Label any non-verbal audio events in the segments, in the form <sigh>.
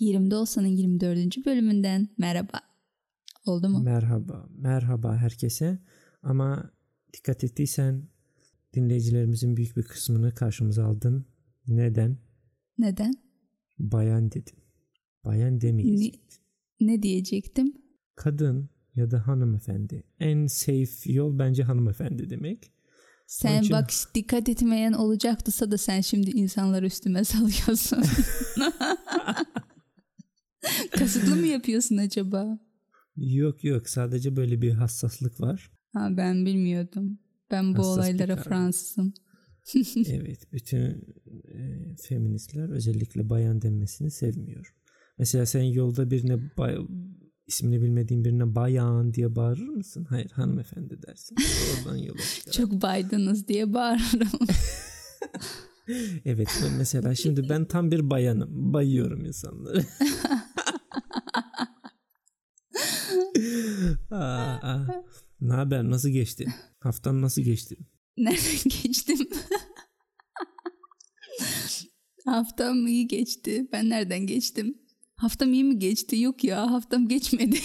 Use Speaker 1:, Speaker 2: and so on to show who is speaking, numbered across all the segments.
Speaker 1: 20'de Olsan'ın 24. bölümünden merhaba. Oldu mu?
Speaker 2: Merhaba. Merhaba herkese. Ama dikkat ettiysen dinleyicilerimizin büyük bir kısmını karşımıza aldın. Neden?
Speaker 1: Neden?
Speaker 2: Bayan dedim. Bayan demeyiz.
Speaker 1: Ne, ne diyecektim?
Speaker 2: Kadın ya da hanımefendi. En safe yol bence hanımefendi demek.
Speaker 1: Sen
Speaker 2: için-
Speaker 1: bak dikkat etmeyen olacaktıysa da sen şimdi insanları üstüme <laughs> salıyorsun. <laughs> Kasıtlı mı yapıyorsun acaba?
Speaker 2: Yok yok sadece böyle bir hassaslık var.
Speaker 1: Ha, ben bilmiyordum. Ben bu
Speaker 2: Hassas
Speaker 1: olaylara. Fransızım. <laughs>
Speaker 2: evet bütün e, feministler özellikle bayan denmesini sevmiyor. Mesela sen yolda birine bay- ismini bilmediğin birine bayan diye bağırır mısın? Hayır hanımefendi dersin. Oradan yola.
Speaker 1: Çok baydınız diye bağırırım. <laughs> <laughs>
Speaker 2: Evet mesela şimdi ben tam bir bayanım. Bayıyorum insanları. aa, aa. Ne haber? Nasıl geçti? Haftan nasıl geçti?
Speaker 1: Nereden <laughs> geçtim? Haftam iyi geçti. Ben nereden geçtim? Haftam iyi mi geçti? Yok ya haftam geçmedi.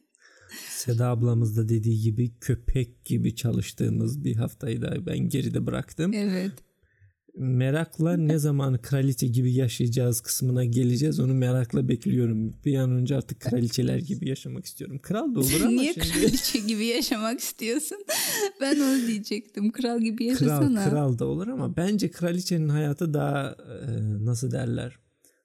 Speaker 1: <laughs>
Speaker 2: Seda ablamız da dediği gibi köpek gibi çalıştığımız bir haftayı da ben geride bıraktım.
Speaker 1: evet.
Speaker 2: Merakla ne zaman kraliçe gibi yaşayacağız kısmına geleceğiz. Onu merakla bekliyorum. Bir an önce artık kraliçeler gibi yaşamak istiyorum. Kral da olur <laughs> ama
Speaker 1: Niye
Speaker 2: şimdi...
Speaker 1: kraliçe gibi yaşamak istiyorsun? <laughs> Ben onu diyecektim. Kral gibi yaşasana.
Speaker 2: Kral kral da olur ama bence kraliçenin hayatı daha e, nasıl derler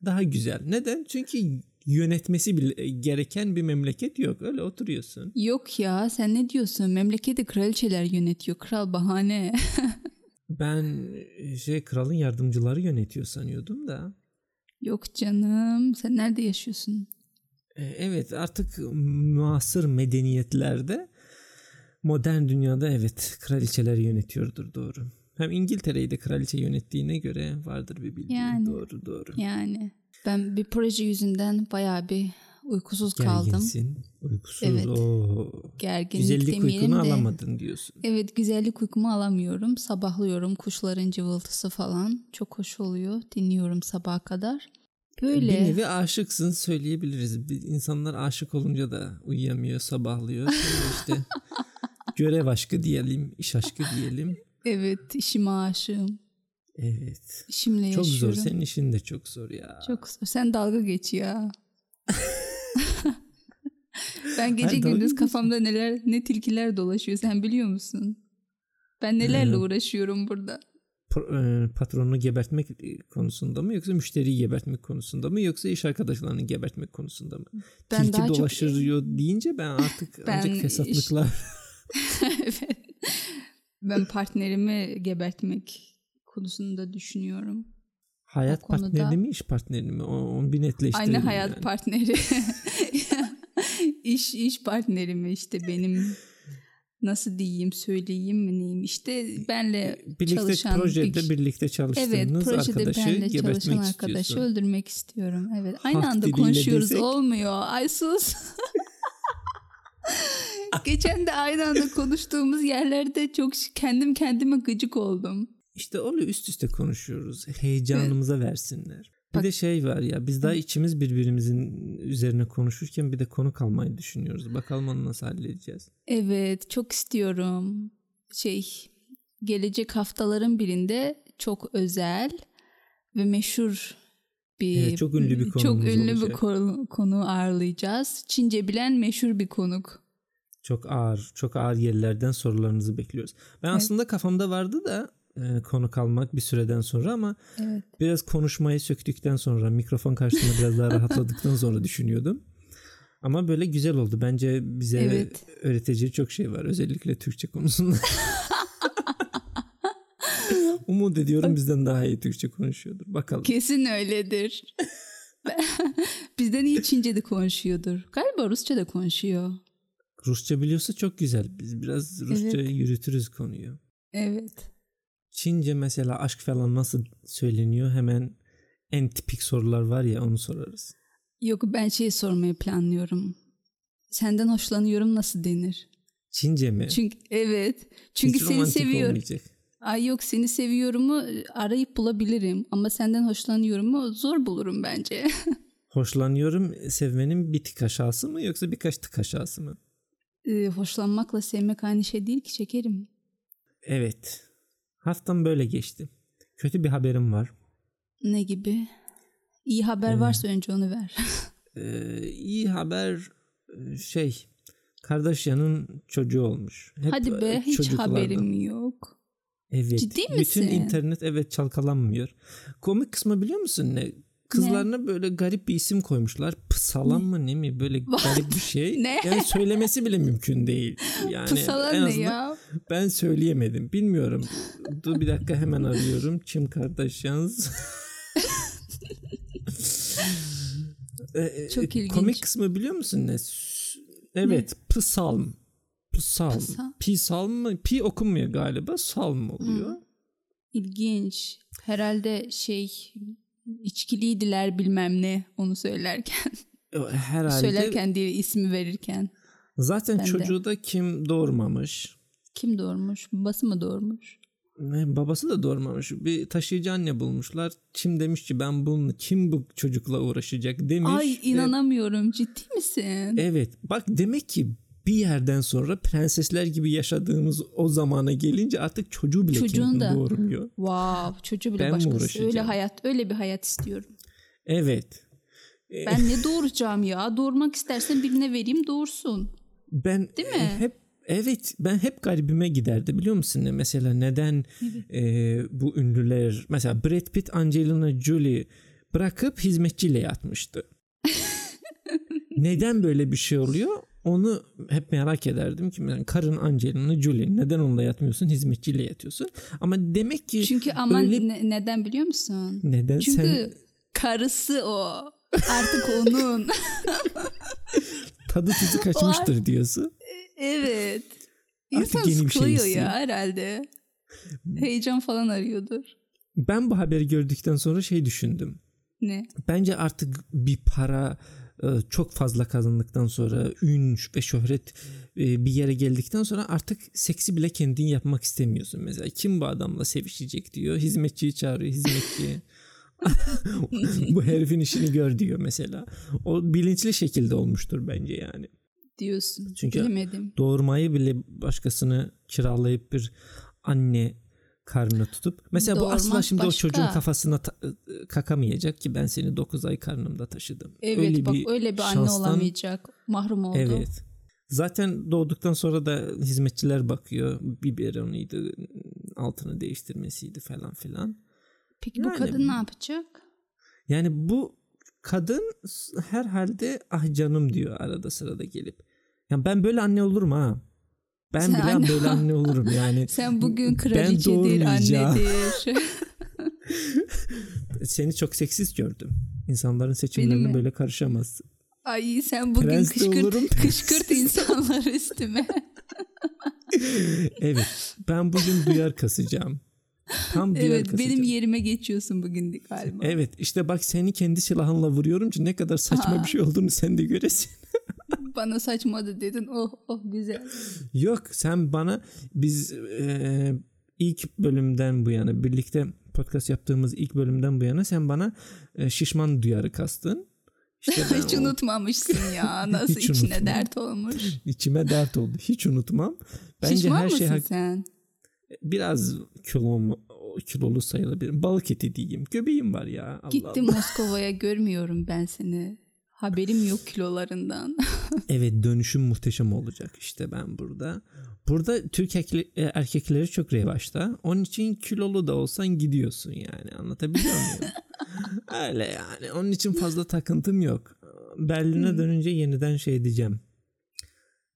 Speaker 2: daha güzel. Neden? Çünkü yönetmesi bile gereken bir memleket yok. Öyle oturuyorsun.
Speaker 1: Yok ya sen ne diyorsun? Memleketi kraliçeler yönetiyor. Kral bahane. <laughs>
Speaker 2: Ben e, şey kralın yardımcıları yönetiyor sanıyordum da.
Speaker 1: Yok canım. Sen nerede yaşıyorsun?
Speaker 2: E, Evet artık muasır medeniyetlerde modern dünyada evet kraliçeler yönetiyordur doğru. Hem İngiltere'yi de kraliçe yönettiğine göre vardır bir bildiğin.
Speaker 1: Yani.
Speaker 2: Doğru doğru.
Speaker 1: Yani ben bir proje yüzünden bayağı bir uykusuz kaldım.
Speaker 2: Gerginsin, uykusuz.
Speaker 1: Evet.
Speaker 2: Oo.
Speaker 1: Gerginlik
Speaker 2: Güzellik
Speaker 1: demeyelim
Speaker 2: uykunu
Speaker 1: de.
Speaker 2: alamadın diyorsun.
Speaker 1: Evet güzellik uykumu alamıyorum. Sabahlıyorum kuşların cıvıltısı falan. Çok hoş oluyor. Dinliyorum sabaha kadar. Böyle.
Speaker 2: Bir nevi aşıksın söyleyebiliriz. İnsanlar aşık olunca da uyuyamıyor, sabahlıyor. İşte <laughs> görev aşkı diyelim, iş aşkı diyelim.
Speaker 1: Evet işime aşığım.
Speaker 2: Evet.
Speaker 1: İşimle
Speaker 2: Çok zor.
Speaker 1: yaşıyorum.
Speaker 2: Senin işin de çok zor ya.
Speaker 1: Çok zor. Sen dalga geç ya. <laughs> <laughs> ben gece
Speaker 2: Hayır,
Speaker 1: gündüz kafamda neler ne tilkiler dolaşıyor sen biliyor musun? Ben nelerle
Speaker 2: Ee,
Speaker 1: uğraşıyorum burada.
Speaker 2: E, patronunu gebertmek konusunda mı yoksa müşteriyi gebertmek konusunda mı yoksa iş arkadaşlarını gebertmek konusunda mı?
Speaker 1: Ben
Speaker 2: Tilki
Speaker 1: daha çok-
Speaker 2: dolaşıyor deyince ben artık <laughs>
Speaker 1: Ben
Speaker 2: ancak
Speaker 1: iş-
Speaker 2: fesatlıklar <laughs>
Speaker 1: evet. Ben partnerimi gebertmek konusunda düşünüyorum.
Speaker 2: Hayat
Speaker 1: o konuda-
Speaker 2: partnerini mi iş partnerini mi? Onu bir netleştirelim.
Speaker 1: Aynı hayat
Speaker 2: yani.
Speaker 1: partneri. <laughs> iş iş partnerimi işte benim nasıl diyeyim söyleyeyim mi neyim işte benle
Speaker 2: Birlikte
Speaker 1: çalışan
Speaker 2: projede
Speaker 1: bir-
Speaker 2: birlikte çalıştığınız
Speaker 1: Evet projede
Speaker 2: arkadaşı
Speaker 1: benle
Speaker 2: gebertmek
Speaker 1: çalışan arkadaşı
Speaker 2: istiyorsun.
Speaker 1: öldürmek istiyorum. Evet aynı
Speaker 2: Halk
Speaker 1: anda konuşuyoruz
Speaker 2: desek-
Speaker 1: olmuyor. Ay sus. <laughs> Geçen de aynı anda konuştuğumuz yerlerde çok kendim kendime gıcık oldum.
Speaker 2: İşte öyle üst üste konuşuyoruz. Heyecanımıza versinler. Bir de şey var ya biz daha içimiz birbirimizin üzerine konuşurken bir de konu kalmayı düşünüyoruz. Bakalım onu nasıl halledeceğiz.
Speaker 1: Evet çok istiyorum. Şey gelecek haftaların birinde çok özel ve meşhur bir
Speaker 2: Evet, çok ünlü bir
Speaker 1: çok
Speaker 2: konuğumuz
Speaker 1: ünlü bir
Speaker 2: olacak.
Speaker 1: konu, konu ağırlayacağız. Çince bilen meşhur bir konuk.
Speaker 2: Çok ağır, çok ağır yerlerden sorularınızı bekliyoruz. Ben
Speaker 1: Evet.
Speaker 2: aslında kafamda vardı da e, konu kalmak bir süreden sonra ama
Speaker 1: Evet.
Speaker 2: biraz konuşmayı söktükten sonra mikrofon karşısında biraz daha rahatladıktan sonra <laughs> düşünüyordum. Ama böyle güzel oldu. Bence bize
Speaker 1: Evet.
Speaker 2: öğreteceği çok şey var. Özellikle Türkçe konusunda. <laughs> Umut ediyorum bizden daha iyi Türkçe konuşuyordur. Bakalım.
Speaker 1: Kesin öyledir. <laughs> Bizden iyi Çince de konuşuyordur. Galiba Rusça da konuşuyor.
Speaker 2: Rusça biliyorsa çok güzel. Biz biraz Rusça
Speaker 1: Evet.
Speaker 2: yürütürüz konuyu.
Speaker 1: Evet.
Speaker 2: Çince mesela aşk falan nasıl söyleniyor? Hemen en tipik sorular var ya onu sorarız.
Speaker 1: Yok ben şey sormayı planlıyorum. Senden hoşlanıyorum nasıl denir?
Speaker 2: Çince mi?
Speaker 1: Çünkü evet. Çünkü
Speaker 2: Hiç
Speaker 1: seni seviyorum.
Speaker 2: olmayacak.
Speaker 1: Ay yok seni seviyorumu arayıp bulabilirim ama senden hoşlanıyorumu zor bulurum bence. <laughs>
Speaker 2: Hoşlanıyorum sevmenin bir tık aşağısı mı yoksa birkaç tık aşağısı mı?
Speaker 1: Ee, hoşlanmakla sevmek aynı şey değil ki şekerim.
Speaker 2: Evet. Haftam böyle geçti. Kötü bir haberim var.
Speaker 1: Ne gibi? İyi haber
Speaker 2: Ee,
Speaker 1: varsa önce onu ver.
Speaker 2: Ee, <laughs> iyi haber e, şey Kardashian'ın çocuğu olmuş. Hep
Speaker 1: Hadi be
Speaker 2: e,
Speaker 1: hiç haberim yok.
Speaker 2: Evet.
Speaker 1: Ciddi
Speaker 2: Bütün
Speaker 1: misin?
Speaker 2: internet evet çalkalanmıyor. Komik kısmı biliyor musun ne? Kızlarına böyle garip bir isim koymuşlar. Pısalan mı ne mi? Böyle <laughs> garip bir şey.
Speaker 1: Ne?
Speaker 2: Yani söylemesi bile mümkün değil. Yani
Speaker 1: Pısalan
Speaker 2: en
Speaker 1: ne
Speaker 2: azından
Speaker 1: ya?
Speaker 2: Ben söyleyemedim. Bilmiyorum. Dur bir dakika hemen arıyorum. Kim Kardashian? <laughs> Ee,
Speaker 1: Çok
Speaker 2: e,
Speaker 1: ilginç.
Speaker 2: Komik kısmı biliyor musun ne? Evet, psalm. Psalm.
Speaker 1: Psa-
Speaker 2: Psalm mı? Pi okunmuyor galiba. Salm oluyor.
Speaker 1: İlginç. Herhalde şey içkiliydiler bilmem ne onu söylerken.
Speaker 2: Herhalde.
Speaker 1: söylerken diye ismi verirken.
Speaker 2: Zaten
Speaker 1: Ben de.
Speaker 2: çocuğu da kim doğurmamış.
Speaker 1: Kim doğurmuş? Babası mı doğurmuş?
Speaker 2: Babası da doğurmamış. Bir taşıyıcı anne bulmuşlar. Kim demiş ki ben bunu kim bu çocukla uğraşacak demiş.
Speaker 1: Ay
Speaker 2: ve-
Speaker 1: inanamıyorum. Ciddi misin?
Speaker 2: Evet. Bak demek ki bir yerden sonra prensesler gibi yaşadığımız o zamana gelince artık çocuğu bile
Speaker 1: Çocuğun
Speaker 2: kendini
Speaker 1: da.
Speaker 2: doğurmuyor.
Speaker 1: Wow, çocuğu bile
Speaker 2: Ben
Speaker 1: başkası. Öyle hayat, öyle bir hayat istiyorum.
Speaker 2: Evet.
Speaker 1: Ben ne doğuracağım ya? Doğurmak istersen birine vereyim doğursun.
Speaker 2: Ben
Speaker 1: Değil mi?
Speaker 2: hep evet ben hep garibime giderdi biliyor musun? Mesela neden e, bu ünlüler mesela Brad Pitt Angelina Jolie bırakıp hizmetçiyle yatmıştı. <laughs> neden böyle bir şey oluyor? Onu hep merak ederdim ki yani karın Angelina Jolie neden onunla yatmıyorsun hizmetçiyle yatıyorsun? Ama demek ki
Speaker 1: Çünkü aman
Speaker 2: öyle-
Speaker 1: ne- neden biliyor musun?
Speaker 2: neden
Speaker 1: Çünkü
Speaker 2: sen
Speaker 1: karısı o. Artık onun.
Speaker 2: tadı tuzu kaçmıştır diyorsun.
Speaker 1: Evet.
Speaker 2: Artık
Speaker 1: İnsan
Speaker 2: yeni bir şey istiyor.
Speaker 1: ya herhalde. Heyecan falan arıyordur.
Speaker 2: Ben bu haberi gördükten sonra şey düşündüm.
Speaker 1: Ne?
Speaker 2: Bence artık bir para e, çok fazla kazandıktan sonra ün ve şöhret e, bir yere geldikten sonra artık seksi bile kendin yapmak istemiyorsun. Mesela kim bu adamla sevişecek diyor. Hizmetçiyi çağırıyor hizmetçiyi. <laughs> bu herifin işini gör diyor mesela. O bilinçli şekilde olmuştur bence yani.
Speaker 1: Diyorsun.
Speaker 2: Çünkü-
Speaker 1: Bilemedim.
Speaker 2: Doğurmayı bile başkasını kiralayıp bir anne karnına tutup mesela bu asla
Speaker 1: Doğurmak
Speaker 2: şimdi o
Speaker 1: başka.
Speaker 2: çocuğun kafasına ta- kakamayacak ki ben seni 9 ay karnımda taşıdım.
Speaker 1: Evet bak öyle bir anne
Speaker 2: şanstan-
Speaker 1: olamayacak. Mahrum oldu.
Speaker 2: Evet. Zaten doğduktan sonra da hizmetçiler bakıyor. Biberonuydu, altını değiştirmesiydi falan filan.
Speaker 1: Peki bu
Speaker 2: Yani-
Speaker 1: kadın ne yapacak?
Speaker 2: Yani bu kadın herhalde ah canım diyor arada sırada gelip. Ya ben böyle anne olurum ha. Ben
Speaker 1: Sen
Speaker 2: bile
Speaker 1: anne-
Speaker 2: böyle anne olurum yani. <laughs>
Speaker 1: Sen bugün kraliçedir, annedir. <laughs>
Speaker 2: Seni çok seksiz gördüm. İnsanların seçimlerine böyle karışamazsın.
Speaker 1: Ay sen bugün
Speaker 2: Prens
Speaker 1: kışkırt,
Speaker 2: olurum. <laughs>
Speaker 1: kışkırt insanları üstüme.
Speaker 2: Evet. Ben bugün duyar kasacağım. Tam duyar
Speaker 1: evet
Speaker 2: kasacağım.
Speaker 1: benim yerime geçiyorsun bugün galiba.
Speaker 2: Evet işte bak seni kendi silahınla vuruyorum ki ne kadar saçma
Speaker 1: Aa.
Speaker 2: bir şey olduğunu sen de göresin.
Speaker 1: Bana saçmadı dedin. Oh oh güzel.
Speaker 2: Yok sen bana biz e, ilk bölümden bu yana birlikte podcast yaptığımız ilk bölümden bu yana sen bana e, şişman duyarı kastın. İşte <laughs>
Speaker 1: Hiç
Speaker 2: o-
Speaker 1: unutmamışsın ya. <laughs> Nasıl
Speaker 2: Hiç
Speaker 1: içine
Speaker 2: unutmam.
Speaker 1: dert olmuş.
Speaker 2: içime dert oldu. Hiç unutmam. Bence
Speaker 1: Şişman
Speaker 2: her
Speaker 1: mısın
Speaker 2: şey hak-
Speaker 1: sen?
Speaker 2: biraz kilom kilolu sayılabilir. Balık eti diyeyim. Göbeğim var ya. Allah
Speaker 1: Gittim. Moskova'ya görmüyorum ben seni. Haberim yok kilolarından. <laughs>
Speaker 2: Evet dönüşüm muhteşem olacak işte ben burada. Burada Türk e, erkekleri çok revaçta. Onun için kilolu da olsan gidiyorsun yani anlatabiliyor muyum? <laughs> Öyle yani onun için fazla takıntım yok. Berlin'e dönünce yeniden şey diyeceğim.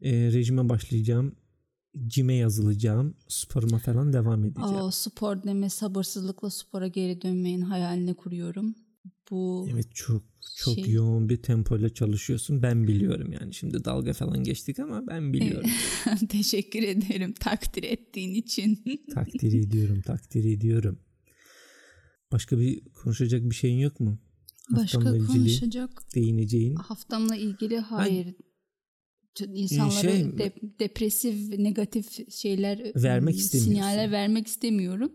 Speaker 2: E, rejime başlayacağım. Cime yazılacağım. Sporuma falan devam edeceğim.
Speaker 1: Aa, spor deme sabırsızlıkla spora geri dönmeyin hayalini kuruyorum. Bu
Speaker 2: Evet çok çok
Speaker 1: Şey-
Speaker 2: yoğun bir tempoyla çalışıyorsun. Ben biliyorum yani. Şimdi dalga falan geçtik ama ben biliyorum. <laughs>
Speaker 1: teşekkür ederim takdir ettiğin için. <laughs>
Speaker 2: takdir ediyorum, takdir ediyorum. Başka bir konuşacak bir şeyin yok mu?
Speaker 1: Başka
Speaker 2: Haftamla ilgili
Speaker 1: konuşacak
Speaker 2: değineceğin.
Speaker 1: haftamla ilgili hayır. İnsanlara
Speaker 2: şey-
Speaker 1: dep- depresif, negatif şeyler
Speaker 2: Vermek istemiyorsun.
Speaker 1: Sinyaller vermek istemiyorum.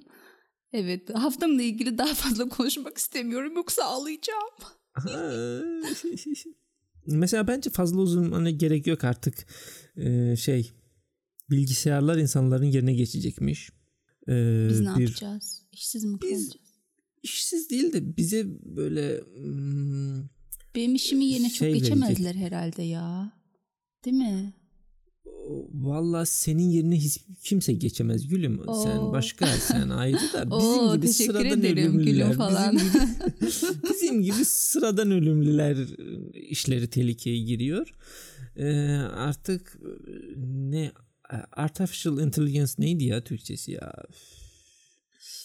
Speaker 1: Evet, haftamla ilgili daha fazla konuşmak istemiyorum yoksa ağlayacağım. <laughs>
Speaker 2: Mesela bence fazla uzun hani gerek yok artık ee, şey bilgisayarlar insanların yerine geçecekmiş.
Speaker 1: Ee, Biz ne bir, yapacağız? İşsiz mi kalacağız?
Speaker 2: İşsiz değil de bize böyle hmm,
Speaker 1: benim işimi yerine şey çok geçemezler verecek. herhalde ya. Değil mi?
Speaker 2: Valla senin yerine hiç kimse geçemez gülüm. Oo. Sen başka sen ayrı da <laughs> bizim Oo, gibi sıradan ölümlüler. Falan. Bizim, gibi, <laughs> <laughs> bizim gibi sıradan ölümlüler işleri tehlikeye giriyor. Ee, artık ne artificial intelligence neydi ya Türkçesi ya?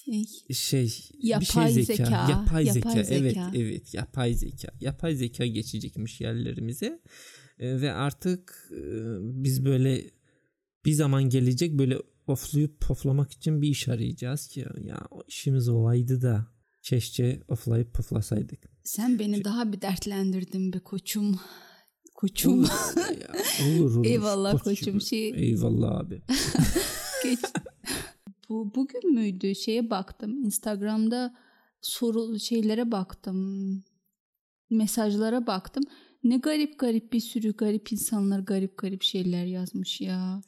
Speaker 2: Şey, şey yapay bir şey zeka, zeka. Yapay, yapay zeka. zeka. Evet, evet, yapay zeka. Yapay zeka geçecekmiş yerlerimize. Ee, ve artık e, biz böyle bir zaman gelecek böyle oflayıp poflamak için bir iş arayacağız ki ya işimiz olaydı da keşke oflayıp poflasaydık.
Speaker 1: Sen beni Şu... daha bir dertlendirdin be koçum. Koçum.
Speaker 2: Olur, ya, olur, <laughs> olur.
Speaker 1: Eyvallah koçum. koçum. Şey...
Speaker 2: Eyvallah abi. <laughs> <laughs>
Speaker 1: Geç. Bu bugün müydü? Şeye baktım. Instagram'da soru şeylere baktım. Mesajlara baktım. Ne garip garip bir sürü garip insanlar garip garip şeyler yazmış ya.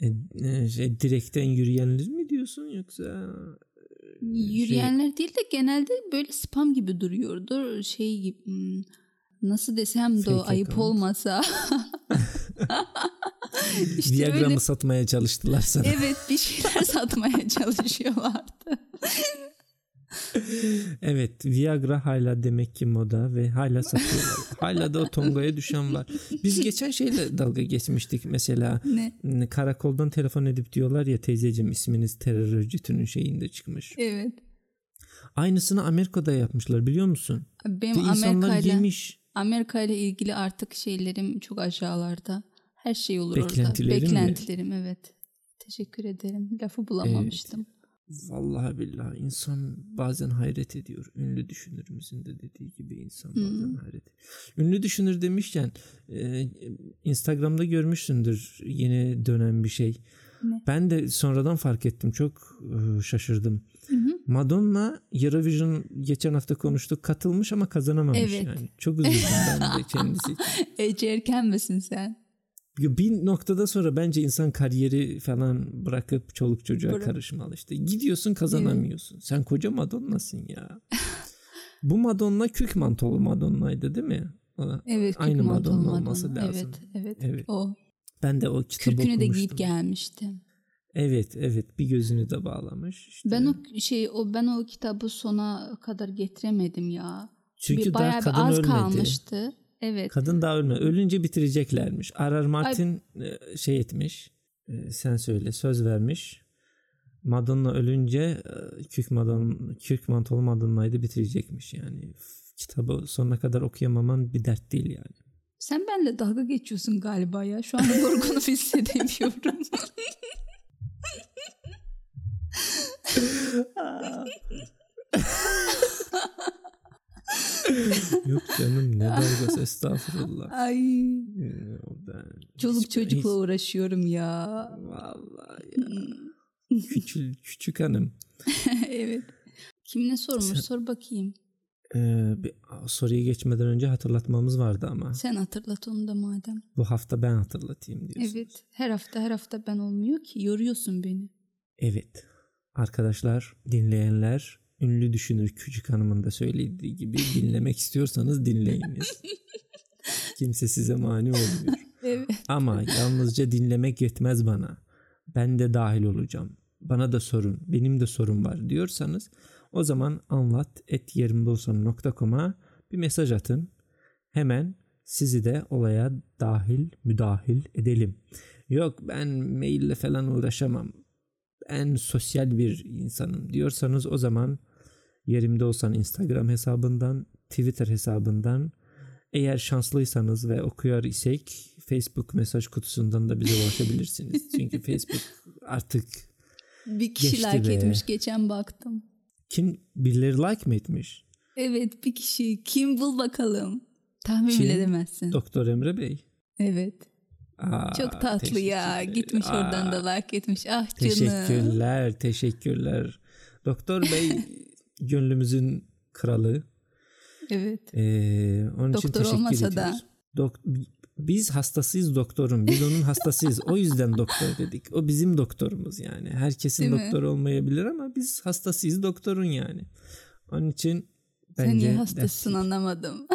Speaker 2: E, e, şey, direkten yürüyenler mi diyorsun yoksa
Speaker 1: e, yürüyenler şey... değil de genelde böyle spam gibi duruyordu. Şey gibi hmm, nasıl desem de o ayıp olmasa. <laughs>
Speaker 2: işte Viagra öyle... satmaya çalıştılar sana?
Speaker 1: Evet bir şeyler <laughs> satmaya çalışıyorlardı.
Speaker 2: Evet Viagra hala demek ki moda ve hala satıyorlar. hala da o tongaya düşen var. Biz geçen şeyle dalga geçmiştik mesela. Ne? Karakoldan telefon edip diyorlar ya teyzeciğim isminiz terör örgütünün şeyinde çıkmış.
Speaker 1: Evet.
Speaker 2: Aynısını Amerika'da yapmışlar biliyor musun?
Speaker 1: Benim Amerika ile Amerika ile ilgili artık şeylerim çok aşağılarda. Her şey olur Beklentilerim orada. Beklentilerim mi? evet. Teşekkür ederim. Lafı bulamamıştım. Evet.
Speaker 2: Vallahi billahi insan bazen hayret ediyor. Ünlü düşünürümüzün de dediği gibi insan bazen hmm. hayret ediyor. Ünlü düşünür demişken e, Instagram'da görmüşsündür yeni dönen bir şey. Ne? Ben de sonradan fark ettim. Çok e, şaşırdım. Hı hı. Madonna Eurovision geçen hafta konuştuk katılmış ama kazanamamış evet. yani. Çok üzüldüm ben de kendisi. <laughs>
Speaker 1: Ece erken misin sen?
Speaker 2: Bir noktada sonra bence insan kariyeri falan bırakıp çoluk çocuğa Bırak. karışmalı işte. Gidiyorsun kazanamıyorsun. Evet. Sen koca Madonna'sın ya. <laughs> Bu Madonna kük mantolu Madonna'ydı değil mi?
Speaker 1: Evet.
Speaker 2: Aynı Madonna, Madonna olması lazım.
Speaker 1: Evet, evet. Evet. O.
Speaker 2: Ben de o kitabı
Speaker 1: Kürkünü
Speaker 2: okumuştum.
Speaker 1: de giyip gelmiştim.
Speaker 2: Evet, evet. Bir gözünü de bağlamış. İşte.
Speaker 1: Ben o şey o ben o kitabı sona kadar getiremedim ya.
Speaker 2: Çünkü bir, daha kadın az ölmedi.
Speaker 1: kalmıştı. Evet.
Speaker 2: Kadın daha ölme. Ölünce bitireceklermiş. Arar Martin Ay. E, şey etmiş. E, sen söyle söz vermiş. Madonna ölünce e, Kürk, Madonna, Kürk Mantolu Madonna'yı bitirecekmiş yani. Kitabı sonuna kadar okuyamaman bir dert değil yani.
Speaker 1: Sen benimle dalga geçiyorsun galiba ya. Şu anda yorgunum <laughs> hissedemiyorum.
Speaker 2: Yok canım ne dalgası estağfurullah.
Speaker 1: Ay. Ben Çoluk hiç, çocukla hiç... uğraşıyorum ya.
Speaker 2: Vallahi ya. Küçük, <laughs> küçük hanım.
Speaker 1: evet. Kim ne sormuş Sen, sor bakayım.
Speaker 2: Ee, bir soruya geçmeden önce hatırlatmamız vardı ama.
Speaker 1: Sen hatırlat onu da madem.
Speaker 2: Bu hafta ben hatırlatayım diyorsun.
Speaker 1: Evet. Her hafta her hafta ben olmuyor ki. Yoruyorsun beni.
Speaker 2: Evet. Arkadaşlar, dinleyenler ünlü düşünür Küçük Hanım'ın da söylediği gibi dinlemek istiyorsanız dinleyiniz. <laughs> Kimse size mani olmuyor.
Speaker 1: Evet.
Speaker 2: Ama yalnızca dinlemek yetmez bana. Ben de dahil olacağım. Bana da sorun, benim de sorun var diyorsanız o zaman anlat et yerimdolsan.com'a bir mesaj atın. Hemen sizi de olaya dahil, müdahil edelim. Yok ben maille falan uğraşamam. En sosyal bir insanım diyorsanız o zaman Yerimde olsan Instagram hesabından, Twitter hesabından eğer şanslıysanız ve okuyor isek Facebook mesaj kutusundan da bize ulaşabilirsiniz. <laughs> Çünkü Facebook artık
Speaker 1: bir kişi like be. etmiş geçen baktım.
Speaker 2: Kim birileri like mi etmiş?
Speaker 1: Evet bir kişi. Kim bul bakalım. Tahmin Kim? bile edemezsin.
Speaker 2: Doktor Emre Bey.
Speaker 1: Evet. Aa, Çok tatlı ya. Gitmiş Aa, oradan da like etmiş. Ah canım.
Speaker 2: Teşekkürler, teşekkürler. Doktor Bey <laughs> gönlümüzün kralı.
Speaker 1: Evet.
Speaker 2: Ee, onun için
Speaker 1: Doktor
Speaker 2: teşekkür
Speaker 1: olmasa
Speaker 2: ediyoruz.
Speaker 1: da.
Speaker 2: Dok- biz hastasıyız doktorun. Biz onun hastasıyız. O yüzden doktor dedik. O bizim doktorumuz yani. Herkesin
Speaker 1: Değil mi?
Speaker 2: doktor olmayabilir ama biz hastasıyız doktorun yani. Onun için
Speaker 1: Sen
Speaker 2: bence
Speaker 1: niye hastasın
Speaker 2: ders-
Speaker 1: anlamadım.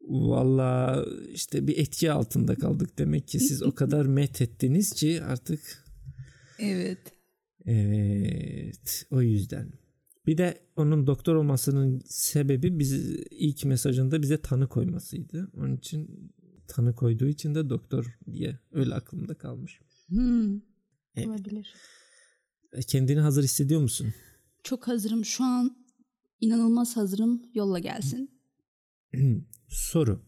Speaker 2: Valla işte bir etki altında kaldık demek ki siz o <laughs> kadar met ettiniz ki artık
Speaker 1: evet.
Speaker 2: evet o yüzden. Bir de onun doktor olmasının sebebi bizi ilk mesajında bize tanı koymasıydı. Onun için tanı koyduğu için de doktor diye öyle aklımda kalmış.
Speaker 1: Hmm.
Speaker 2: Evet.
Speaker 1: Olabilir.
Speaker 2: E, Kendini hazır hissediyor musun?
Speaker 1: Çok hazırım. Şu an inanılmaz hazırım. Yolla gelsin. <clears throat>
Speaker 2: Soru.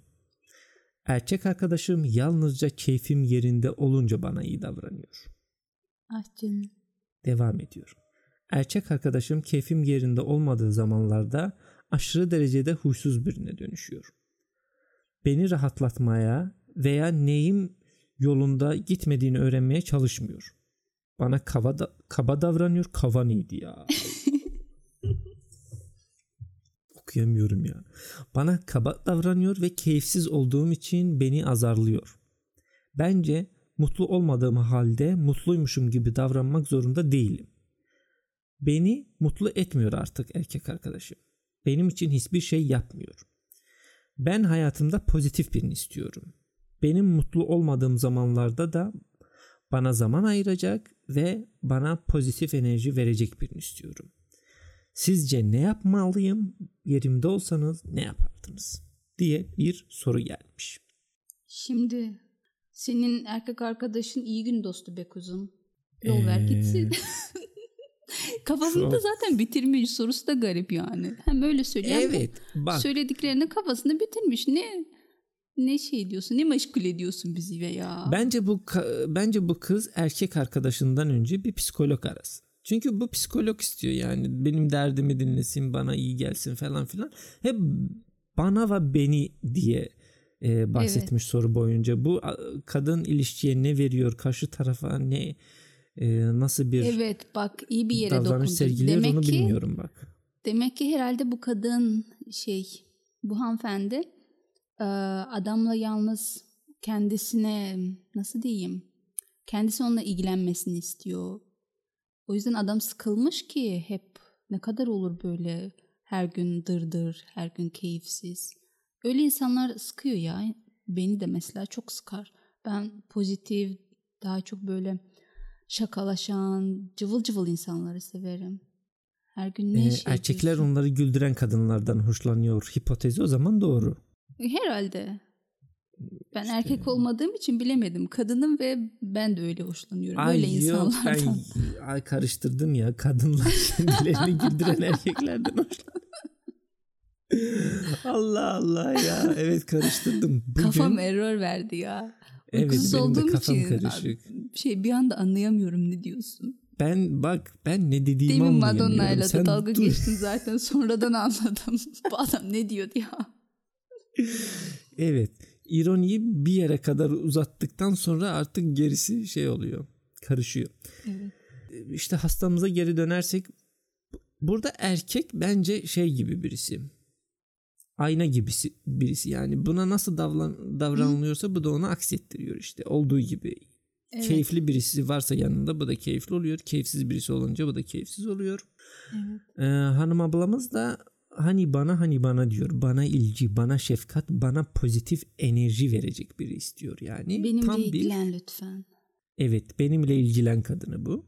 Speaker 2: Erkek arkadaşım yalnızca keyfim yerinde olunca bana iyi davranıyor.
Speaker 1: Ah canım.
Speaker 2: Devam ediyor. Erkek arkadaşım keyfim yerinde olmadığı zamanlarda aşırı derecede huysuz birine dönüşüyor. Beni rahatlatmaya veya neyim yolunda gitmediğini öğrenmeye çalışmıyor. Bana kaba, da- kaba davranıyor. Kava neydi ya? <laughs> Okuyamıyorum ya. Bana kaba davranıyor ve keyifsiz olduğum için beni azarlıyor. Bence mutlu olmadığım halde mutluymuşum gibi davranmak zorunda değilim. Beni mutlu etmiyor artık erkek arkadaşım. Benim için hiçbir şey yapmıyor. Ben hayatımda pozitif birini istiyorum. Benim mutlu olmadığım zamanlarda da bana zaman ayıracak ve bana pozitif enerji verecek birini istiyorum. Sizce ne yapmalıyım? Yerimde olsanız ne yapardınız? diye bir soru gelmiş.
Speaker 1: Şimdi senin erkek arkadaşın iyi gün dostu be kuzum. Yol ver
Speaker 2: Ee,
Speaker 1: gitsin. <laughs> Kafasında zaten bitirmiş sorusu da garip yani. Hem öyle söylüyor
Speaker 2: Evet bak
Speaker 1: söylediklerini kafasında bitirmiş. Ne ne şey diyorsun? Ne meşgul ediyorsun bizi be ya?
Speaker 2: Bence bu bence bu kız erkek arkadaşından önce bir psikolog arasın. Çünkü bu psikolog istiyor yani benim derdimi dinlesin bana iyi gelsin falan filan. Hep bana ve beni diye e, bahsetmiş soru boyunca. Bu kadın ilişkiye ne veriyor karşı tarafa ne e, nasıl bir
Speaker 1: Evet bak iyi bir yere
Speaker 2: davranış sergiliyor
Speaker 1: Demek
Speaker 2: onu
Speaker 1: ki
Speaker 2: bilmiyorum bak.
Speaker 1: demek ki herhalde bu kadın şey bu hanımefendi adamla yalnız kendisine nasıl diyeyim kendisi onunla ilgilenmesini istiyor. O yüzden adam sıkılmış ki hep ne kadar olur böyle her gün dırdır, her gün keyifsiz. Öyle insanlar sıkıyor ya. Beni de mesela çok sıkar. Ben pozitif, daha çok böyle şakalaşan, cıvıl cıvıl insanları severim. Her gün ne
Speaker 2: E,
Speaker 1: şey
Speaker 2: erkekler
Speaker 1: yapıyorsun?
Speaker 2: onları güldüren kadınlardan hoşlanıyor. Hipotezi o zaman doğru.
Speaker 1: Herhalde. Ben
Speaker 2: İşte-
Speaker 1: erkek olmadığım için bilemedim. Kadınım ve ben de öyle hoşlanıyorum.
Speaker 2: Ay yok
Speaker 1: insanlardan.
Speaker 2: ben ay karıştırdım ya. Kadınlar <laughs> kendilerini güldüren erkeklerden hoşlanıyor. <laughs> Allah Allah ya. Evet karıştırdım. Bugün,
Speaker 1: Kafam error verdi ya.
Speaker 2: Evet,
Speaker 1: Uykusuz olduğum
Speaker 2: kafam
Speaker 1: için
Speaker 2: karışık.
Speaker 1: şey bir anda anlayamıyorum ne diyorsun.
Speaker 2: Ben bak ben ne dediğimi
Speaker 1: Demin
Speaker 2: anlayamıyorum.
Speaker 1: Madonna'yla
Speaker 2: Sen
Speaker 1: da dalga
Speaker 2: dur.
Speaker 1: geçtin <laughs> zaten sonradan anladım. <laughs> Bu adam ne diyordu ya.
Speaker 2: Evet. İroniyi bir yere kadar uzattıktan sonra artık gerisi şey oluyor. Karışıyor.
Speaker 1: Evet.
Speaker 2: İşte hastamıza geri dönersek burada erkek bence şey gibi birisi. Ayna gibisi birisi yani buna nasıl davran, davranılıyorsa bu da onu aksettiriyor işte olduğu gibi.
Speaker 1: Evet.
Speaker 2: Keyifli birisi varsa yanında bu da keyifli oluyor. Keyifsiz birisi olunca bu da keyifsiz oluyor.
Speaker 1: Evet.
Speaker 2: Ee, hanım ablamız da hani bana hani bana diyor. Bana ilgi, bana şefkat, bana pozitif enerji verecek biri istiyor yani.
Speaker 1: Benimle
Speaker 2: Tam bir
Speaker 1: ilgilen lütfen.
Speaker 2: Evet benimle ilgilen kadını bu.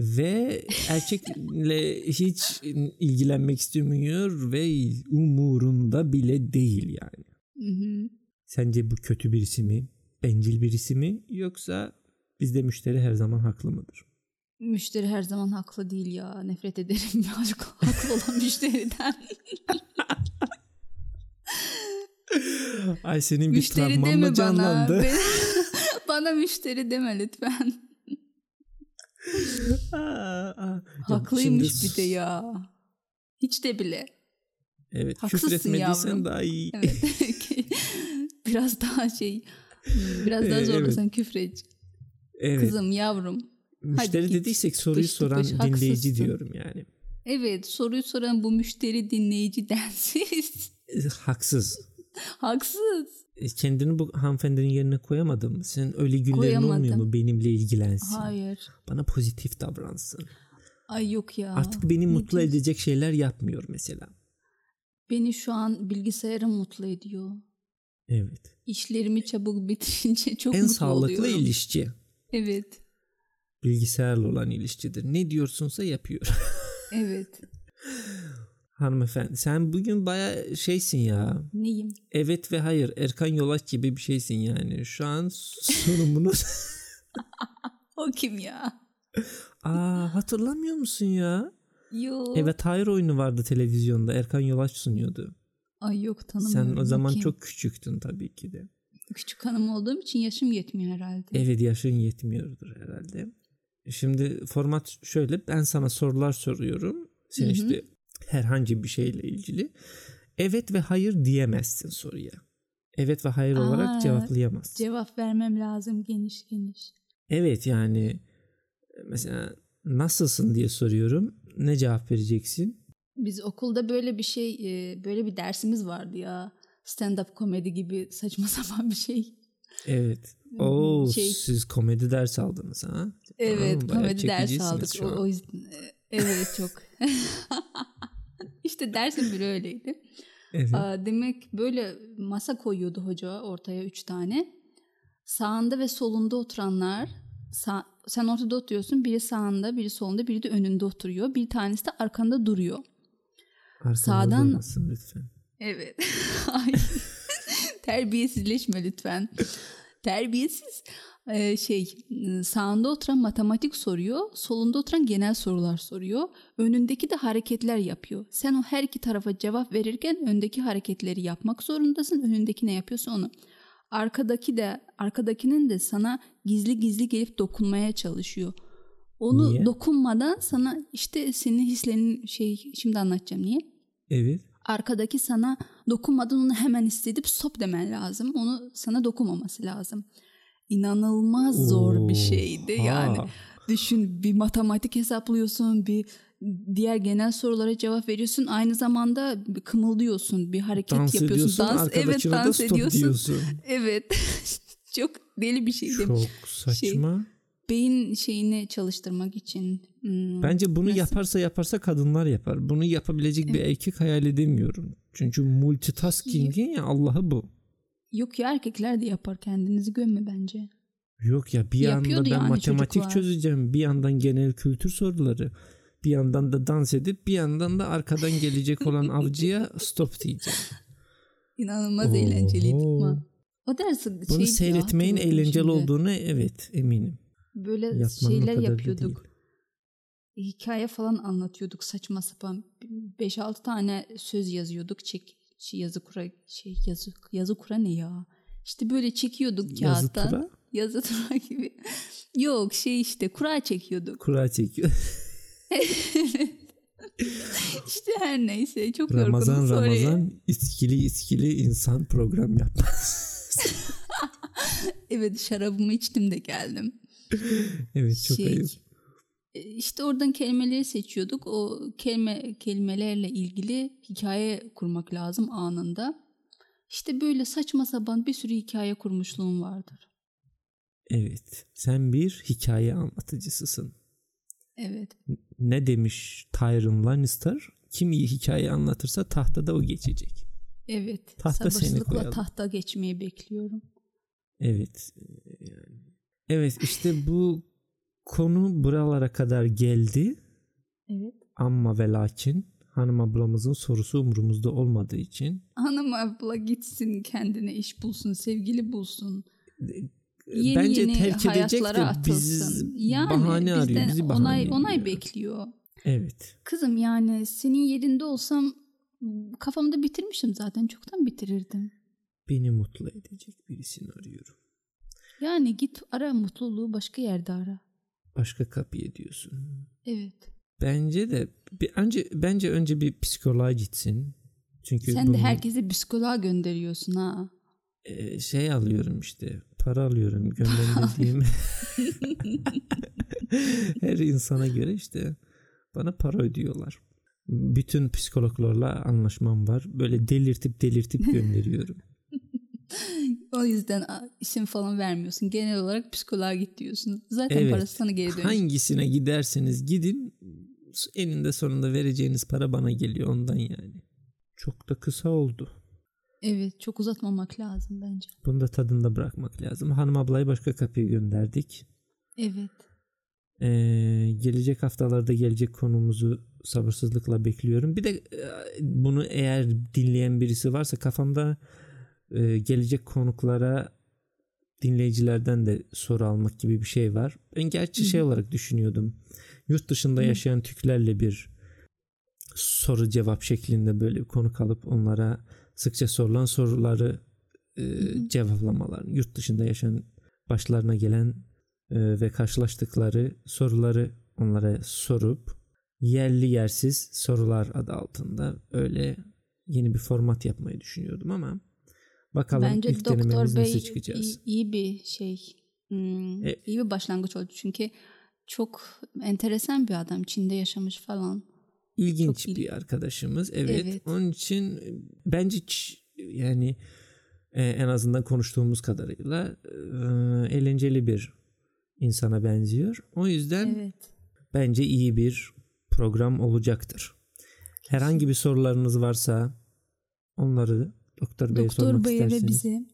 Speaker 2: Ve erkekle hiç ilgilenmek istemiyor ve umurunda bile değil yani.
Speaker 1: Hı hı.
Speaker 2: Sence bu kötü birisi mi? Bencil birisi mi? Yoksa bizde müşteri her zaman haklı mıdır?
Speaker 1: Müşteri her zaman haklı değil ya. Nefret ederim <laughs> birazcık haklı olan müşteriden.
Speaker 2: Ay senin bir
Speaker 1: müşteri
Speaker 2: travman mı
Speaker 1: bana.
Speaker 2: canlandı?
Speaker 1: Ben- <laughs> bana müşteri deme lütfen. Haklıymış
Speaker 2: Şimdi-
Speaker 1: bir de ya. Hiç de bile.
Speaker 2: Evet küfür etmediysen
Speaker 1: yavrum.
Speaker 2: daha iyi.
Speaker 1: Evet. <laughs> biraz daha şey biraz daha
Speaker 2: Ee,
Speaker 1: zorlasan küfret.
Speaker 2: Evet.
Speaker 1: Kızım yavrum.
Speaker 2: Müşteri
Speaker 1: git.
Speaker 2: dediysek soruyu
Speaker 1: Dış
Speaker 2: soran
Speaker 1: tıpış,
Speaker 2: dinleyici
Speaker 1: haksızsın.
Speaker 2: diyorum yani.
Speaker 1: Evet soruyu soran bu müşteri dinleyici <laughs> densiz.
Speaker 2: E, Haksız.
Speaker 1: Haksız.
Speaker 2: E, Kendini bu hanımefendinin yerine koyamadın mı? Senin öyle günlerin
Speaker 1: Koyamadım.
Speaker 2: olmuyor mu benimle ilgilensin?
Speaker 1: Hayır.
Speaker 2: Bana pozitif davransın.
Speaker 1: Ay yok ya.
Speaker 2: Artık beni
Speaker 1: Ne
Speaker 2: mutlu
Speaker 1: diyorsun?
Speaker 2: edecek şeyler yapmıyor mesela.
Speaker 1: Beni şu an bilgisayarım mutlu ediyor.
Speaker 2: Evet.
Speaker 1: İşlerimi çabuk bitirince <laughs> çok
Speaker 2: en
Speaker 1: mutlu
Speaker 2: sağlıklı
Speaker 1: oluyorum.
Speaker 2: ilişki
Speaker 1: Evet.
Speaker 2: bilgisayarla olan ilişkidir. Ne diyorsunsa yapıyor. <laughs>
Speaker 1: Evet.
Speaker 2: Hanımefendi sen bugün baya şeysin ya.
Speaker 1: Neyim?
Speaker 2: Evet ve hayır Erkan Yolaç gibi bir şeysin yani. Şu an sunumunu... <laughs>
Speaker 1: O kim ya?
Speaker 2: Aa hatırlamıyor musun ya?
Speaker 1: Yok.
Speaker 2: Evet hayır oyunu vardı televizyonda. Erkan Yolaç sunuyordu.
Speaker 1: Ay yok tanımıyorum.
Speaker 2: Sen o zaman
Speaker 1: kim?
Speaker 2: çok küçüktün tabii ki de.
Speaker 1: küçük hanım olduğum için yaşım yetmiyor herhalde.
Speaker 2: Evet yaşın yetmiyordur herhalde. Şimdi format şöyle ben sana sorular soruyorum. Sen
Speaker 1: Hı hı.
Speaker 2: işte herhangi bir şeyle ilgili evet ve hayır diyemezsin soruya. Evet ve hayır
Speaker 1: Aa,
Speaker 2: olarak cevaplayamazsın.
Speaker 1: Cevap vermem lazım geniş geniş.
Speaker 2: evet yani mesela nasılsın diye soruyorum. Ne cevap vereceksin?
Speaker 1: Biz okulda böyle bir şey, e, böyle bir dersimiz vardı ya. Stand-up komedi gibi saçma <laughs> sapan bir şey.
Speaker 2: Evet. Oo
Speaker 1: Şey-
Speaker 2: siz komedi ders aldınız ha?
Speaker 1: Evet,
Speaker 2: Aa,
Speaker 1: komedi ders aldık. O, o yüzden e, evet çok. <laughs> işte dersin biri öyleydi.
Speaker 2: Evet.
Speaker 1: Aa, demek böyle masa koyuyordu hoca ortaya üç tane. Sağında ve solunda oturanlar sağ- sen ortada oturuyorsun. Biri sağında, biri solunda, biri de önünde oturuyor. Bir tanesi de arkanda duruyor.
Speaker 2: Arkanızda
Speaker 1: sağdan-
Speaker 2: olmasın lütfen.
Speaker 1: Evet. <laughs> Ay. Terbiyesizleşme lütfen. Terbiyesiz. Ee, şey sağında oturan matematik soruyor. Solunda oturan genel sorular soruyor. Önündeki de hareketler yapıyor. Sen o her iki tarafa cevap verirken öndeki hareketleri yapmak zorundasın. Önündeki ne yapıyorsa onu. Arkadaki de arkadakinin de sana gizli gizli gelip dokunmaya çalışıyor. Onu
Speaker 2: Niye?
Speaker 1: dokunmadan sana işte senin hislerin şey şimdi anlatacağım niye?
Speaker 2: Evet.
Speaker 1: arkadaki sana dokunmadan onu hemen hissedip stop demen lazım. Onu sana dokunmaması lazım. İnanılmaz zor bir şeydi
Speaker 2: Oha.
Speaker 1: yani. Düşün bir matematik hesaplıyorsun, bir diğer genel sorulara cevap veriyorsun. Aynı zamanda kımıldıyorsun, bir hareket
Speaker 2: Dans
Speaker 1: yapıyorsun.
Speaker 2: ediyorsun
Speaker 1: dans evet dans ediyorsun.
Speaker 2: diyorsun. <laughs>
Speaker 1: Evet. <laughs> Çok deli bir şeydi.
Speaker 2: Çok saçma.
Speaker 1: Beyin şeyini çalıştırmak için. hmm,
Speaker 2: Bence bunu
Speaker 1: nasıl-
Speaker 2: yaparsa yaparsa kadınlar yapar. Bunu yapabilecek bir erkek hayal edemiyorum. Çünkü multitasking'in ya Allah'ı bu.
Speaker 1: Yok ya erkekler de yapar. Kendinizi gömme bence.
Speaker 2: Yok ya bir yanda ben
Speaker 1: yani
Speaker 2: matematik
Speaker 1: çocuklar.
Speaker 2: çözeceğim. Bir yandan genel kültür soruları. Bir yandan da dans edip bir yandan da arkadan gelecek olan <laughs> avcıya stop diyeceğim.
Speaker 1: İnanılmaz eğlenceliydi
Speaker 2: Oho.
Speaker 1: ama. O ders
Speaker 2: Bunu
Speaker 1: şeydi ya,
Speaker 2: seyretmeyin
Speaker 1: hatırladım
Speaker 2: eğlenceli
Speaker 1: şimdi.
Speaker 2: olduğunu evet eminim.
Speaker 1: Böyle
Speaker 2: Yapmanın
Speaker 1: şeyler yapıyorduk. Hikaye falan anlatıyorduk saçma sapan. 5-6 tane söz yazıyorduk. Çek şey, yazı kura şey yazı yazı kura ne ya? İşte böyle çekiyorduk
Speaker 2: Yazı
Speaker 1: kağıttan.
Speaker 2: tura
Speaker 1: Yazı tura gibi. Yok şey işte kura çekiyorduk.
Speaker 2: kura çekiyor. <laughs>
Speaker 1: işte her neyse çok
Speaker 2: Ramazan
Speaker 1: yorgunum. Sorry.
Speaker 2: Ramazan iskili iskili insan program yapmaz. <laughs>
Speaker 1: Evet şarabımı içtim de geldim.
Speaker 2: evet çok
Speaker 1: Şey,
Speaker 2: ayıp.
Speaker 1: E, İşte oradan kelimeleri seçiyorduk. O kelime kelimelerle ilgili hikaye kurmak lazım anında. İşte böyle saçma sapan bir sürü hikaye kurmuşluğum vardır.
Speaker 2: Evet. Sen bir hikaye anlatıcısısın.
Speaker 1: Evet.
Speaker 2: Ne demiş Tyrion Lannister? Kim iyi hikaye anlatırsa tahtada o geçecek.
Speaker 1: Evet.
Speaker 2: Tahta seni
Speaker 1: Sabırsızlıkla tahta geçmeyi bekliyorum.
Speaker 2: Evet. Yani. Evet işte bu konu buralara kadar geldi.
Speaker 1: Evet.
Speaker 2: Ama ve lakin hanım ablamızın sorusu umurumuzda olmadığı için
Speaker 1: Hanım abla gitsin kendine iş bulsun, sevgili bulsun. Yeni
Speaker 2: bence
Speaker 1: yeni
Speaker 2: terk edecek de biz
Speaker 1: yani
Speaker 2: bahane arıyor. Bizi bahane
Speaker 1: onay,
Speaker 2: ediyor.
Speaker 1: onay bekliyor.
Speaker 2: Evet.
Speaker 1: Kızım yani senin yerinde olsam kafamda bitirmişim zaten. Çoktan bitirirdim.
Speaker 2: Beni mutlu edecek birisini arıyorum.
Speaker 1: Yani git ara mutluluğu başka yerde ara.
Speaker 2: Başka kapıya diyorsun.
Speaker 1: Evet.
Speaker 2: Bence de bir, önce bence önce bir psikoloğa gitsin. Çünkü
Speaker 1: Sen de
Speaker 2: bunun,
Speaker 1: herkese psikoloğa gönderiyorsun ha.
Speaker 2: e, şey alıyorum işte. Para alıyorum <laughs> gönderdiğim. <laughs> Her insana göre işte bana para ödüyorlar. Bütün psikologlarla anlaşmam var. Böyle delirtip delirtip <laughs> gönderiyorum. <laughs>
Speaker 1: o yüzden isim falan vermiyorsun. Genel olarak psikoloğa git diyorsun. Zaten evet. parası sana geri dönüyor.
Speaker 2: Hangisine giderseniz gidin eninde sonunda vereceğiniz para bana geliyor ondan yani. Çok da kısa oldu.
Speaker 1: Evet çok uzatmamak lazım bence.
Speaker 2: Bunu da tadında bırakmak lazım. Hanım ablayı başka kapıya gönderdik.
Speaker 1: Evet.
Speaker 2: Ee, gelecek haftalarda gelecek konumuzu sabırsızlıkla bekliyorum. Bir de e, bunu eğer dinleyen birisi varsa kafamda e, gelecek konuklara dinleyicilerden de soru almak gibi bir şey var. Ben gerçi şey olarak düşünüyordum. Yurt dışında yaşayan Türklerle bir soru cevap şeklinde böyle bir konuk alıp onlara sıkça sorulan soruları e, cevaplamalar. Yurt dışında yaşayan başlarına gelen e, ve karşılaştıkları soruları onlara sorup yerli yersiz sorular adı altında öyle yeni bir format yapmayı düşünüyordum ama bakalım
Speaker 1: Bence
Speaker 2: ilk
Speaker 1: Doktor Bey
Speaker 2: nasıl çıkacağız.
Speaker 1: Iyi, iyi bir şey. Hmm, e, iyi bir başlangıç oldu çünkü çok enteresan bir adam. Çin'de yaşamış falan.
Speaker 2: İlginç çok bir il... arkadaşımız. Evet. evet. Onun için e, bence yani e, en azından konuştuğumuz kadarıyla e, eğlenceli bir insana benziyor. O yüzden evet. bence iyi bir program olacaktır. Herhangi bir sorularınız varsa onları Doktor Bey'e Doktor sormak Bey isterseniz. Ve bize.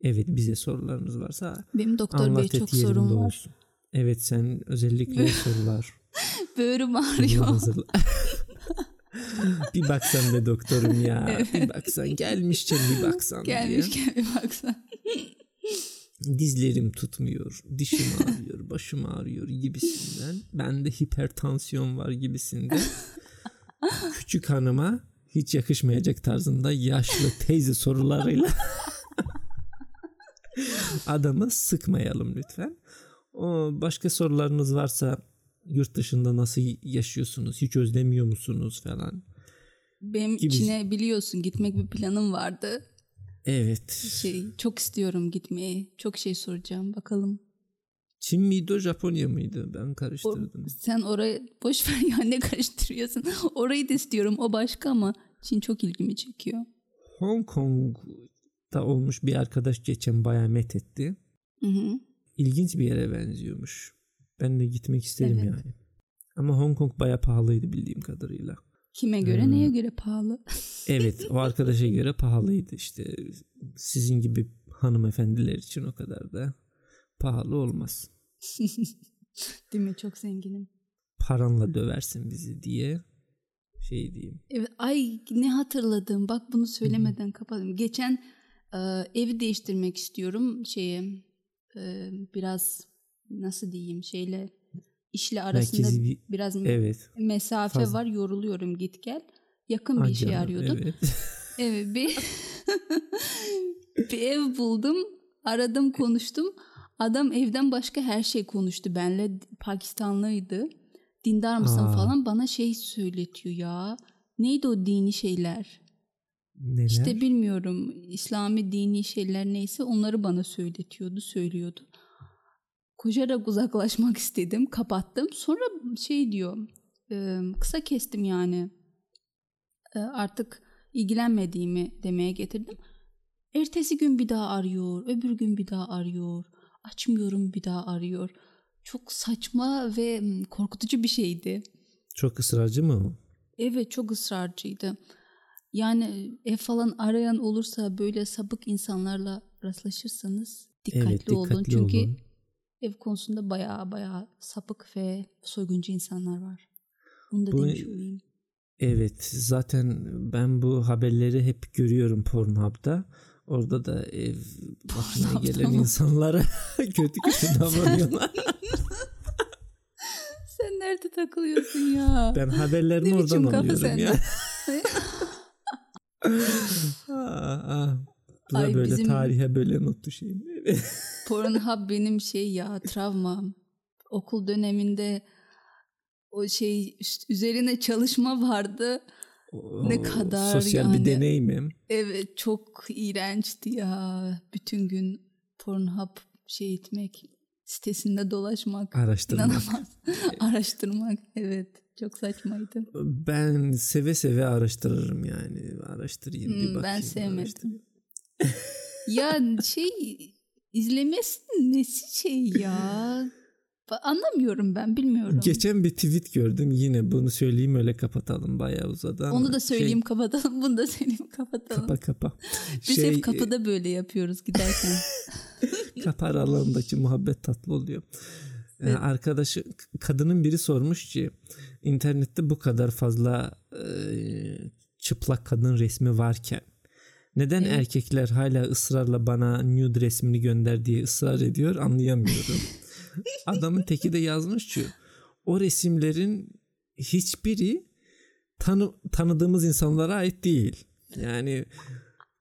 Speaker 2: Evet bize sorularınız varsa.
Speaker 1: Benim Doktor Bey'e çok sorum var. Olsun.
Speaker 2: Evet sen özellikle <laughs> sorular.
Speaker 1: Böğrüm ağrıyor. <laughs>
Speaker 2: bir baksan be doktorum ya. Evet. Bir baksan gelmişken bir baksan
Speaker 1: Gelmişken
Speaker 2: diye.
Speaker 1: bir baksan.
Speaker 2: Dizlerim tutmuyor, dişim ağrıyor, başım ağrıyor gibisinden. Bende hipertansiyon var gibisinden. <laughs> Küçük hanıma hiç yakışmayacak tarzında yaşlı teyze sorularıyla <laughs> adamı sıkmayalım lütfen. O başka sorularınız varsa yurt dışında nasıl yaşıyorsunuz? Hiç özlemiyor musunuz falan?
Speaker 1: Benim gibi. Çin'e biliyorsun gitmek bir planım vardı.
Speaker 2: Evet.
Speaker 1: Şey çok istiyorum gitmeyi. Çok şey soracağım bakalım.
Speaker 2: Çin miydi o Japonya mıydı? Ben karıştırdım.
Speaker 1: O, sen orayı boş ver ya ne karıştırıyorsun? <laughs> Orayı da istiyorum o başka ama Çin çok ilgimi çekiyor.
Speaker 2: Hong Kong'da olmuş bir arkadaş geçen bayağı met etti. Hı hı. İlginç bir yere benziyormuş. Ben de gitmek isterim evet. yani. Ama Hong Kong bayağı pahalıydı bildiğim kadarıyla.
Speaker 1: Kime göre hmm. neye göre pahalı? <laughs>
Speaker 2: evet o arkadaşa göre pahalıydı işte. Sizin gibi hanımefendiler için o kadar da pahalı olmaz. <laughs>
Speaker 1: Değil mi? Çok zenginim.
Speaker 2: Paranla döversin bizi diye şey diyeyim.
Speaker 1: Evet, ay ne hatırladım. Bak bunu söylemeden kapadım. Geçen e, evi değiştirmek istiyorum. Şeye e, biraz nasıl diyeyim şeyle işle arasında bir, biraz evet, mesafe fazla. var. Yoruluyorum git gel. Yakın bir şey arıyordum. Evet. <laughs> evet bir, <laughs> bir ev buldum. Aradım konuştum. Adam evden başka her şey konuştu benle. Pakistanlıydı. Dindar mısın Aa. falan bana şey söyletiyor ya. Neydi o dini şeyler?
Speaker 2: Neler?
Speaker 1: İşte bilmiyorum. İslami dini şeyler neyse onları bana söyletiyordu, söylüyordu. Koşarak uzaklaşmak <laughs> istedim. Kapattım. Sonra şey diyor. Kısa kestim yani. Artık ilgilenmediğimi demeye getirdim. Ertesi gün bir daha arıyor. Öbür gün bir daha arıyor. Açmıyorum bir daha arıyor. Çok saçma ve korkutucu bir şeydi.
Speaker 2: Çok ısrarcı mı?
Speaker 1: Evet çok ısrarcıydı. Yani ev falan arayan olursa böyle sapık insanlarla rastlaşırsanız dikkatli, evet, dikkatli olun. Çünkü olun. ev konusunda baya baya sapık ve soyguncu insanlar var. Bunu da bu, demiş olayım.
Speaker 2: Evet zaten ben bu haberleri hep görüyorum Pornhub'da. Orada da ev başına gelen insanlara <laughs> kötü kötü <laughs> davranıyorlar.
Speaker 1: Sen nerede takılıyorsun ya?
Speaker 2: Ben haberlerimi oradan alıyorum sende? ya. ah, ah. Bu da Ay, böyle bizim... tarihe böyle not düşeyim.
Speaker 1: Pornhub benim şey ya travmam. Okul döneminde o şey üzerine çalışma vardı. Ne kadar
Speaker 2: sosyal yani. bir deneyim
Speaker 1: Evet çok iğrençti ya. Bütün gün Pornhub şey etmek. sitesinde dolaşmak.
Speaker 2: Araştırmak. <laughs>
Speaker 1: Araştırmak. Evet. Çok saçmaydı.
Speaker 2: Ben seve seve araştırırım yani. Araştırayım bir
Speaker 1: Hmm,
Speaker 2: bakayım.
Speaker 1: ben sevmedim. ya şey izlemesi nesi şey ya? <laughs> Anlamıyorum ben bilmiyorum.
Speaker 2: Geçen bir tweet gördüm yine bunu söyleyeyim öyle kapatalım bayağı uzadı ama.
Speaker 1: Onu da
Speaker 2: şey,
Speaker 1: söyleyeyim kapatalım. Bunu da söyleyeyim kapatalım.
Speaker 2: kapa kapa.
Speaker 1: Biz
Speaker 2: Şey,
Speaker 1: hep kapıda böyle yapıyoruz giderken. <laughs> <laughs>
Speaker 2: kapı aralarındaki muhabbet tatlı oluyor. Ee,
Speaker 1: Evet.
Speaker 2: Arkadaşı kadının biri sormuş ki internette bu kadar fazla e, çıplak kadın resmi varken neden
Speaker 1: Evet.
Speaker 2: erkekler hala ısrarla bana nude resmini gönder diye ısrar ediyor anlayamıyorum. <laughs> Adamın teki de yazmış ki o resimlerin hiçbiri tanı, tanıdığımız insanlara ait değil. Yani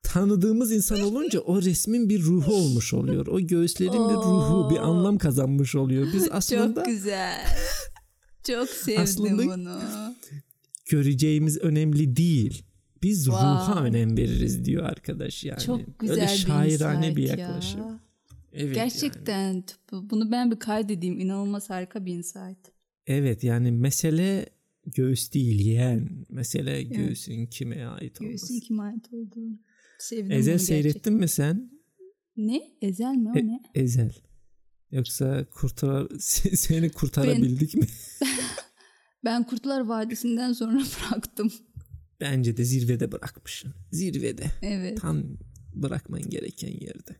Speaker 2: tanıdığımız insan olunca o resmin bir ruhu olmuş oluyor. O göğüslerin bir ruhu, bir anlam kazanmış oluyor. Biz <laughs> aslında
Speaker 1: Çok güzel. Çok sevdim
Speaker 2: Aslında-
Speaker 1: bunu.
Speaker 2: göreceğimiz önemli değil. Biz
Speaker 1: Wow.
Speaker 2: ruha önem veririz diyor arkadaş yani.
Speaker 1: Çok güzel
Speaker 2: Öyle
Speaker 1: bir
Speaker 2: şairane bir
Speaker 1: insight
Speaker 2: yaklaşım.
Speaker 1: ya.
Speaker 2: Evet yani.
Speaker 1: Gerçekten bu- bunu ben bir kaydedeyim. İnanılmaz harika bir insight.
Speaker 2: Evet yani mesele göğüs değil yeğen. Mesele göğsün kime ait olması.
Speaker 1: Göğsün kime ait olduğu. Sevdim
Speaker 2: Ezel seyrettin
Speaker 1: gerçekten.
Speaker 2: mi sen?
Speaker 1: Ne? Ezel mi o
Speaker 2: E-
Speaker 1: ne?
Speaker 2: Ezel. Yoksa kurtar <laughs> seni kurtarabildik mi? <laughs> <laughs>
Speaker 1: Ben Kurtlar Vadisi'nden sonra bıraktım.
Speaker 2: Bence de zirvede bırakmışsın. Zirvede.
Speaker 1: Evet.
Speaker 2: Tam bırakman gereken yerde.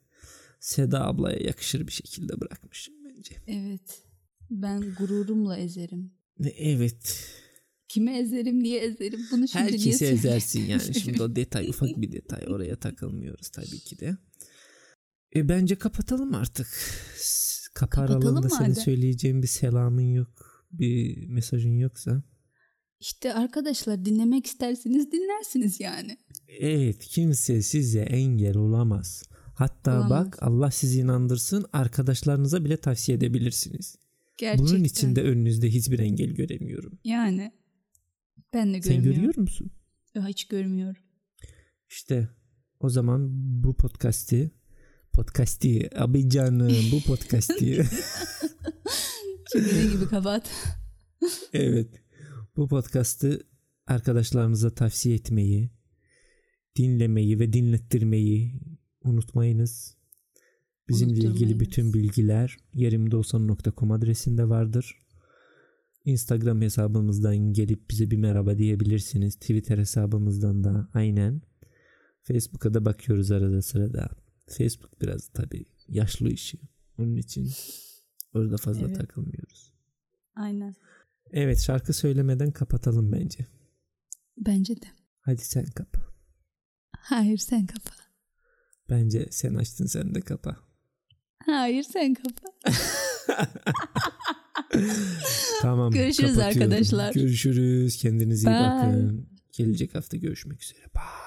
Speaker 2: Seda ablaya yakışır bir şekilde bırakmışsın bence.
Speaker 1: Evet. Ben gururumla ezerim.
Speaker 2: Ve Evet.
Speaker 1: Kime ezerim diye ezerim. Bunu şimdi niye
Speaker 2: Herkesi
Speaker 1: söyleyeyim?
Speaker 2: ezersin yani. <laughs> Şimdi o detay ufak bir detay. Oraya takılmıyoruz tabii ki de. E bence kapatalım artık.
Speaker 1: Kapatalım
Speaker 2: aralığında senin söyleyeceğin bir selamın yok. Bir mesajın yoksa.
Speaker 1: İşte arkadaşlar dinlemek isterseniz dinlersiniz yani.
Speaker 2: Evet kimse size engel olamaz. Hatta
Speaker 1: Olamaz.
Speaker 2: bak Allah sizi inandırsın arkadaşlarınıza bile tavsiye edebilirsiniz.
Speaker 1: Gerçekten.
Speaker 2: Bunun için de önünüzde hiçbir engel göremiyorum.
Speaker 1: Yani ben de
Speaker 2: Sen
Speaker 1: görmüyorum.
Speaker 2: görüyor musun?
Speaker 1: Hiç görmüyorum.
Speaker 2: İşte o zaman bu podcast'i podcast'i abi canım bu podcast'i <laughs> <laughs>
Speaker 1: Çingene gibi kapat.
Speaker 2: evet bu podcast'ı arkadaşlarınıza tavsiye etmeyi dinlemeyi ve dinlettirmeyi unutmayınız. Bizimle ilgili bütün bilgiler yerimdeolsan.com adresinde vardır. Instagram hesabımızdan gelip bize bir merhaba diyebilirsiniz. Twitter hesabımızdan da aynen. Facebook'a da bakıyoruz arada sırada. Facebook biraz tabii yaşlı işi. Onun için orada fazla
Speaker 1: Evet.
Speaker 2: takılmıyoruz.
Speaker 1: Aynen.
Speaker 2: Evet şarkı söylemeden kapatalım bence.
Speaker 1: Bence de.
Speaker 2: Hadi sen kapa.
Speaker 1: Hayır sen kapa.
Speaker 2: Bence sen açtın sen de kapa.
Speaker 1: Hayır sen kapa. <laughs>
Speaker 2: Tamam.
Speaker 1: Görüşürüz arkadaşlar.
Speaker 2: Görüşürüz. Kendinize iyi
Speaker 1: Bye.
Speaker 2: bakın. Gelecek hafta görüşmek üzere. Bye.